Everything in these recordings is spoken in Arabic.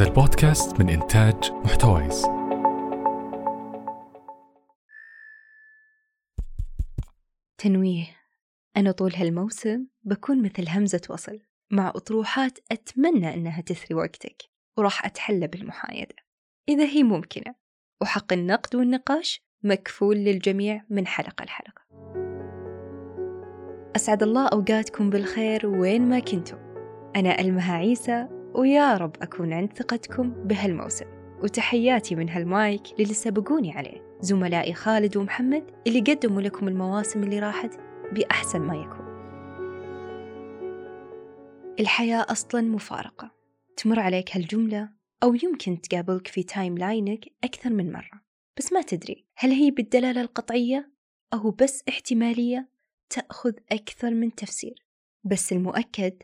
هذا البودكاست من إنتاج محتويس. تنويه. أنا طول هالموسم بكون مثل همزة وصل. مع أطروحات أتمنى أنها تثري وقتك وراح أتحلى بالمحايدة. إذا هي ممكنة. وحق النقد والنقاش مكفول للجميع من حلقة لحلقة. أسعد الله أوقاتكم بالخير وين ما كنتم. أنا المها عيسى ويا رب أكون عند ثقتكم بهالموسم. وتحياتي من هالمايك للي سبقوني عليه. زملائي خالد ومحمد اللي قدموا لكم المواسم اللي راحت بأحسن ما يكون. الحياة أصلا مفارقة. تمر عليك هالجملة أو يمكن تقابلك في timeline ك أكثر من مرة. بس ما تدري هل هي بالدلالة القطعية أو بس احتمالية تأخذ أكثر من تفسير؟ بس المؤكد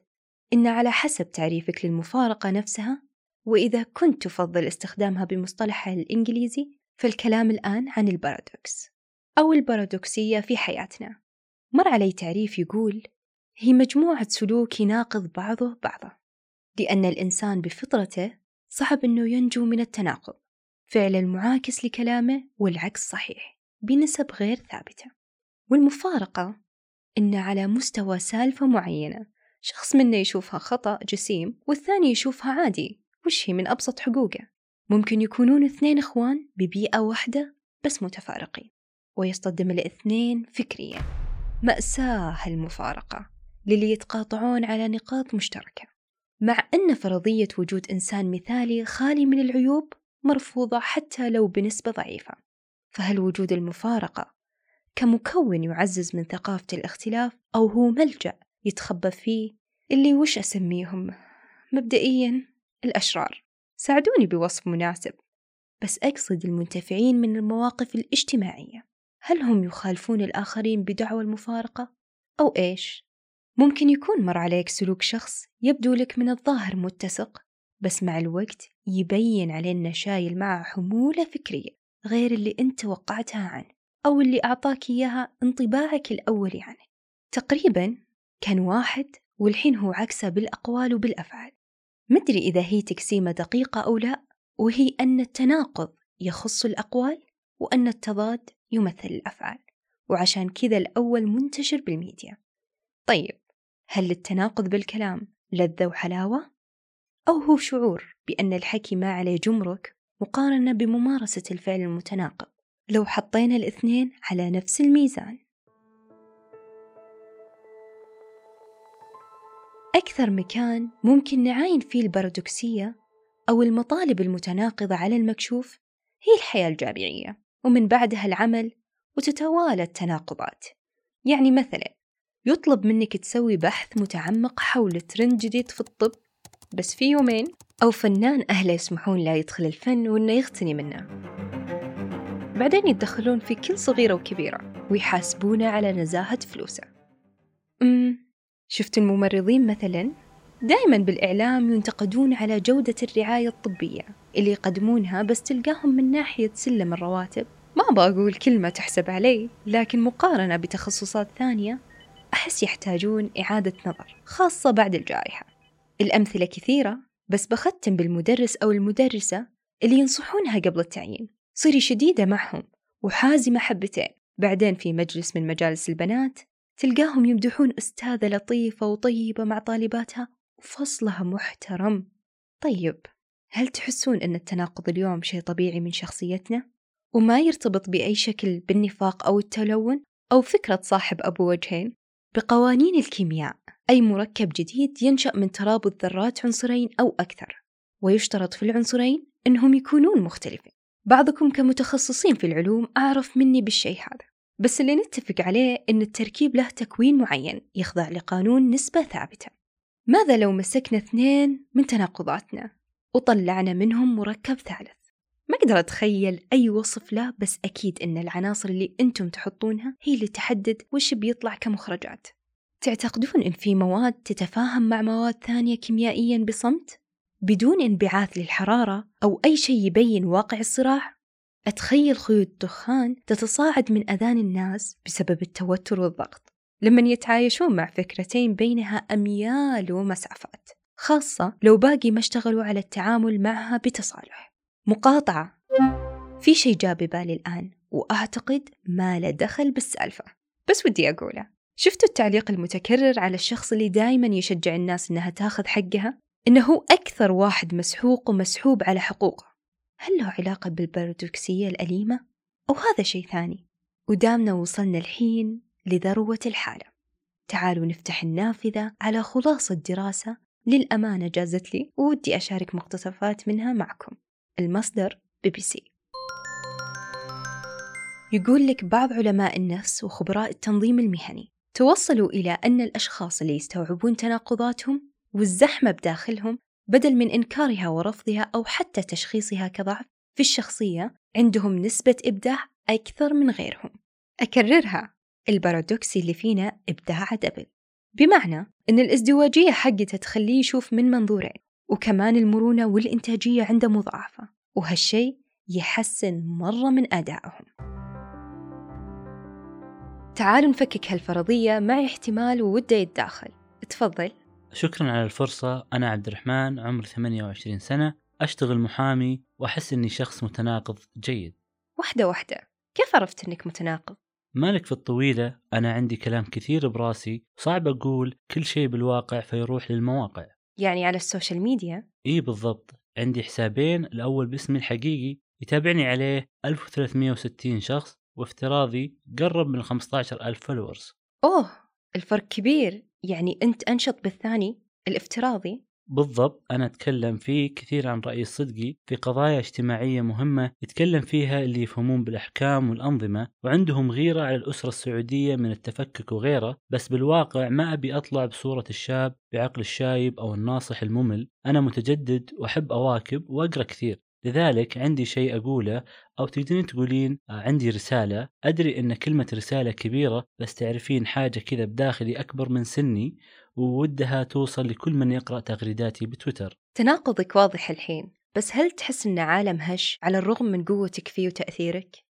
إن على حسب تعريفك للمفارقة نفسها وإذا كنت تفضل استخدامها بمصطلحها الإنجليزي فالكلام الآن عن البارادوكس أو البارادوكسية في حياتنا. مر علي تعريف يقول هي مجموعة سلوك يناقض بعضه بعضه لأن الإنسان بفطرته صعب أنه ينجو من التناقض فعل المعاكس لكلامه والعكس صحيح بنسب غير ثابتة. والمفارقة إن على مستوى سالفة معينة شخص منا يشوفها خطأ جسيم والثاني يشوفها عادي. وش هي من أبسط حقوقه؟ ممكن يكونون اثنين إخوان ببيئة واحدة بس متفارقين ويصطدم الاثنين فكريا. مأساة المفارقة للي يتقاطعون على نقاط مشتركة. مع أن فرضية وجود إنسان مثالي خالي من العيوب مرفوضة حتى لو بنسبة ضعيفة. فهل وجود المفارقة كمكون يعزز من ثقافة الاختلاف أو هو ملجأ يتخبى فيه اللي وش أسميهم؟ مبدئيا الأشرار. ساعدوني بوصف مناسب بس أقصد المنتفعين من المواقف الاجتماعية. هل هم يخالفون الآخرين بدعوى المفارقة؟ أو إيش؟ ممكن يكون مر عليك سلوك شخص يبدو لك من الظاهر متسق بس مع الوقت يبين عليه إنه شايل معه حمولة فكرية غير اللي أنت توقعتها عنه أو اللي أعطاك إياها انطباعك الأولي عنه تقريبا كان واحد والحين هو عكسه بالأقوال وبالأفعال. مدري إذا هي تقسيمة دقيقة أو لا وهي أن التناقض يخص الأقوال وأن التضاد يمثل الأفعال وعشان كذا الأول منتشر بالميديا. طيب هل التناقض بالكلام لذة وحلاوة؟ أو هو شعور بأن الحكي ما عليه جمرك مقارنة بممارسة الفعل المتناقض؟ لو حطينا الاثنين على نفس الميزان. أكثر مكان ممكن نعاين فيه البارادوكسية أو المطالب المتناقضة على المكشوف هي الحياة الجامعية ومن بعدها العمل وتتوالى التناقضات. يعني مثلا يطلب منك تسوي بحث متعمق حول ترند جديد في الطب بس في يومين أو فنان أهله يسمحون له يدخل الفن وإنه يغتني منه. بعدين يتدخلون في كل صغيرة وكبيرة ويحاسبونه على نزاهة فلوسه. أمم شفت الممرضين مثلا دائما بالإعلام ينتقدون على جودة الرعاية الطبية اللي يقدمونها بس تلقاهم من ناحية سلم الرواتب. ما بقول كلمة تحسب علي لكن مقارنة بتخصصات ثانية أحس يحتاجون إعادة نظر خاصة بعد الجائحة. الأمثلة كثيرة بس بختم بالمدرس أو المدرسة اللي ينصحونها قبل التعيين. صيري شديدة معهم وحازمة حبتين بعدين في مجلس من مجالس البنات تلقاهم يمدحون أستاذة لطيفة وطيبة مع طالباتها وفصلها محترم. طيب هل تحسون أن التناقض اليوم شيء طبيعي من شخصيتنا؟ وما يرتبط بأي شكل بالنفاق أو التلون أو فكرة صاحب أبو وجهين؟ بقوانين الكيمياء أي مركب جديد ينشأ من ترابط ذرات عنصرين أو أكثر ويشترط في العنصرين أنهم يكونون مختلفين. بعضكم كمتخصصين في العلوم أعرف مني بالشيء هذا. بس اللي نتفق عليه أن التركيب له تكوين معين يخضع لقانون نسبة ثابتة ماذا لو مسكنا اثنين من تناقضاتنا وطلعنا منهم مركب ثالث ما أقدر أتخيل أي وصف له بس أكيد أن العناصر اللي أنتم تحطونها هي اللي تحدد وش بيطلع كمخرجات تعتقدون أن في مواد تتفاهم مع مواد ثانية كيميائيا بصمت؟ بدون انبعاث للحرارة أو أي شيء يبين واقع الصراع؟ أتخيل خيوط دخان تتصاعد من أذان الناس بسبب التوتر والضغط. لمن يتعايشون مع فكرتين بينها أميال ومسافات خاصة لو باقي ما اشتغلوا على التعامل معها بتصالح. مقاطعة. في شيء جاء ببالي الآن وأعتقد ما له دخل بالسالفة. بس ودي أقوله شفتوا التعليق المتكرر على الشخص اللي دايما يشجع الناس إنها تاخذ حقها؟ إنه هو أكثر واحد مسحوق ومسحوب على حقوقه. هل له علاقة بالبارادوكسية الأليمة؟ أو هذا شيء ثاني؟ ودامنا وصلنا الحين لذروة الحالة تعالوا نفتح النافذة على خلاصة دراسة للأمانة جازت لي ودي أشارك مقتطفات منها معكم المصدر بي بي سي يقول لك بعض علماء النفس وخبراء التنظيم المهني توصلوا إلى أن الأشخاص اللي يستوعبون تناقضاتهم والزحمة بداخلهم بدل من إنكارها ورفضها أو حتى تشخيصها كضعف في الشخصية عندهم نسبة إبداع أكثر من غيرهم. أكررها البارادوكسي اللي فينا إبداع double. بمعنى أن الإزدواجية حقته تخليه يشوف من منظورين وكمان المرونة والإنتاجية عنده مضاعفة وهالشي يحسن مرة من أدائهم. تعالوا نفكك هالفرضية معي احتمال وده يتداخل. تفضل. شكرا على الفرصة. أنا عبد الرحمن عمري 28 سنة أشتغل محامي وأحس أني شخص متناقض جيد. واحدة واحدة كيف عرفت أنك متناقض؟ مالك في الطويلة أنا عندي كلام كثير براسي صعب أقول كل شيء بالواقع فيروح للمواقع. يعني على ال social media؟ إيه بالضبط. عندي حسابين الأول باسمي الحقيقي يتابعني عليه 1360 شخص وافتراضي قرب من 15 ألف followers أوه الفرق كبير. يعني أنت أنشط بالثاني الافتراضي. بالضبط أنا أتكلم فيه كثير عن رأيي الصدقي في قضايا اجتماعية مهمة يتكلم فيها اللي يفهمون بالأحكام والأنظمة وعندهم غيرة على الأسرة السعودية من التفكك وغيرة بس بالواقع ما أبي أطلع بصورة الشاب بعقل الشايب أو الناصح الممل. أنا متجدد وأحب أواكب وأقرأ كثير. لذلك عندي شيء أقوله أو تقدرين تقولين آه، عندي رسالة. أدري أن كلمة رسالة كبيرة بس تعرفين حاجة كذا بداخلي أكبر من سني وودها توصل لكل من يقرأ تغريداتي بتويتر. تناقضك واضح الحين بس هل تحس أن عالم هش على الرغم من قوتك فيه وتأثيرك؟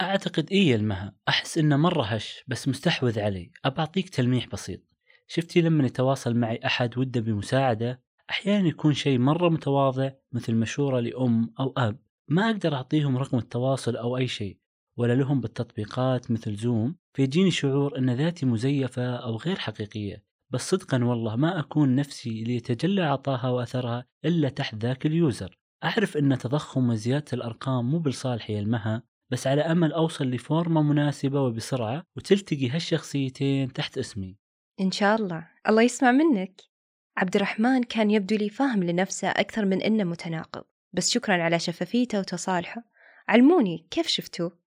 أعتقد إيه المها. أحس إنه مرة هش بس مستحوذ علي. أبعطيك تلميح بسيط. شفتي لما يتواصل معي أحد وده بمساعدة؟ أحيانا يكون شيء مرة متواضع مثل مشورة لأم أو أب. ما أقدر أعطيهم رقم التواصل أو أي شيء ولا لهم بالتطبيقات مثل زوم فيجيني شعور أن ذاتي مزيفة أو غير حقيقية. بس صدقا والله ما أكون نفسي اللي يتجلى عطاها وأثرها إلا تحت ذاك اليوزر. أعرف أن تضخم وزيادة الأرقام مو بالصالح المها بس على أمل أوصل لفورمة مناسبة وبسرعة وتلتقي هالشخصيتين تحت اسمي. إن شاء الله. الله يسمع منك. عبد الرحمن كان يبدو لي فاهم لنفسه أكثر من إنه متناقض. بس شكرا على شفافيته وتصالحه. علموني كيف شفتوه؟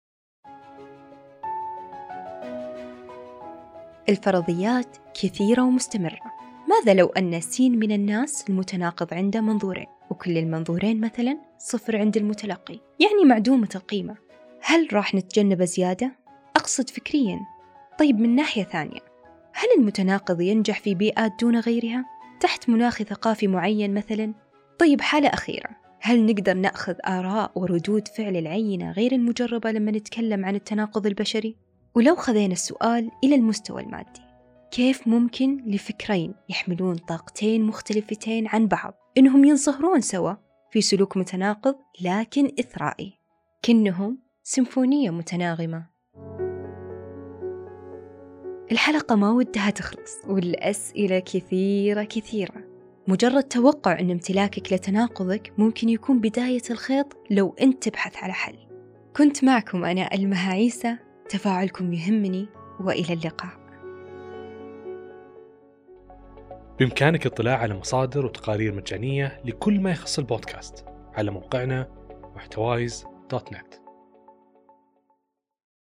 الفرضيات كثيرة ومستمرة. ماذا لو أن سين من الناس المتناقض عنده منظورين؟ وكل المنظورين مثلا صفر عند المتلقي. يعني معدومة القيمة. هل راح نتجنب زيادة؟ أقصد فكريا. طيب من ناحية ثانية. هل المتناقض ينجح في بيئات دون غيرها؟ تحت مناخ ثقافي معين مثلا؟ طيب حالة أخيرة هل نقدر نأخذ آراء وردود فعل العينة غير المجربة لما نتكلم عن التناقض البشري؟ ولو خذينا السؤال إلى المستوى المادي كيف ممكن لفكرين يحملون طاقتين مختلفتين عن بعض إنهم ينصهرون سوا في سلوك متناقض لكن إثرائي كنهم سيمفونية متناغمة الحلقة ما ودها تخلص والأسئلة كثيرة كثيرة. مجرد توقع أن امتلاكك لتناقضك ممكن يكون بداية الخيط لو أنت تبحث على حل. كنت معكم أنا ألمها عيسى. تفاعلكم يهمني. وإلى اللقاء. بإمكانك الاطلاع على مصادر وتقارير مجانية لكل ما يخص البودكاست على موقعنا محتوايز دوت نت.